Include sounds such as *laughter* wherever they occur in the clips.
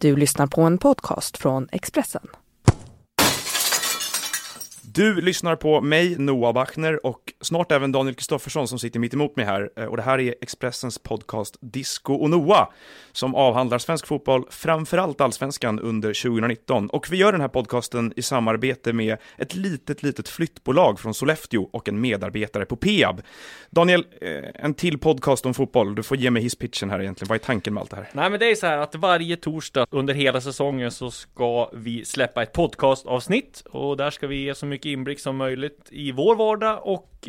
Du lyssnar på en podcast från Expressen. Du lyssnar på mig, Noah Bachner och snart även Daniel Kristoffersson som sitter mitt emot mig här. Eh, och det här är Expressens podcast Disco och Noah som avhandlar svensk fotboll, framförallt allsvenskan under 2019. Och vi gör den här podcasten i samarbete med ett litet, litet flyttbolag från Sollefteå och en medarbetare på Peab. Daniel, eh, en till podcast om fotboll. Du får ge mig hisspitchen här egentligen. Vad är tanken med allt det här? Nej, men det är så här att varje torsdag under hela säsongen så ska vi släppa ett podcastavsnitt och där ska vi ge så mycket inblick som möjligt i vår vardag och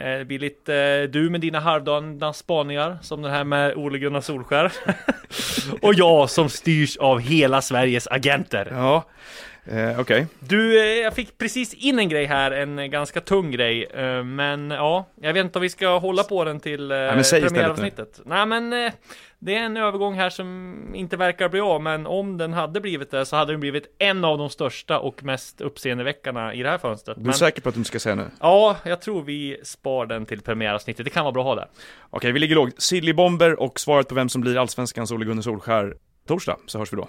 Eh, det blir lite eh, du med dina halvdana spaningar som den här med Ole Gunnar Solskär. *laughs* och jag som styrs av hela Sveriges agenter. Ja, eh, okej. Du, eh, jag fick precis in en grej här, en ganska tung grej. eh, Men ja, jag vet inte om vi ska hålla på den till eh, istället premiäravsnittet. Nej men det är en övergång här som inte verkar bli av, men om den hade blivit det så hade den blivit en av de största och mest uppseendeväckarna i det här fönstret. Du är Men, säker på att du ska säga nu? ja, jag tror vi spar den till premiäravsnittet. Det kan vara bra att ha där. Okej, vi ligger lågt. Silly-bomber och svaret på vem som blir allsvenskans Ole Gunnar Solskär torsdag, så hörs vi då.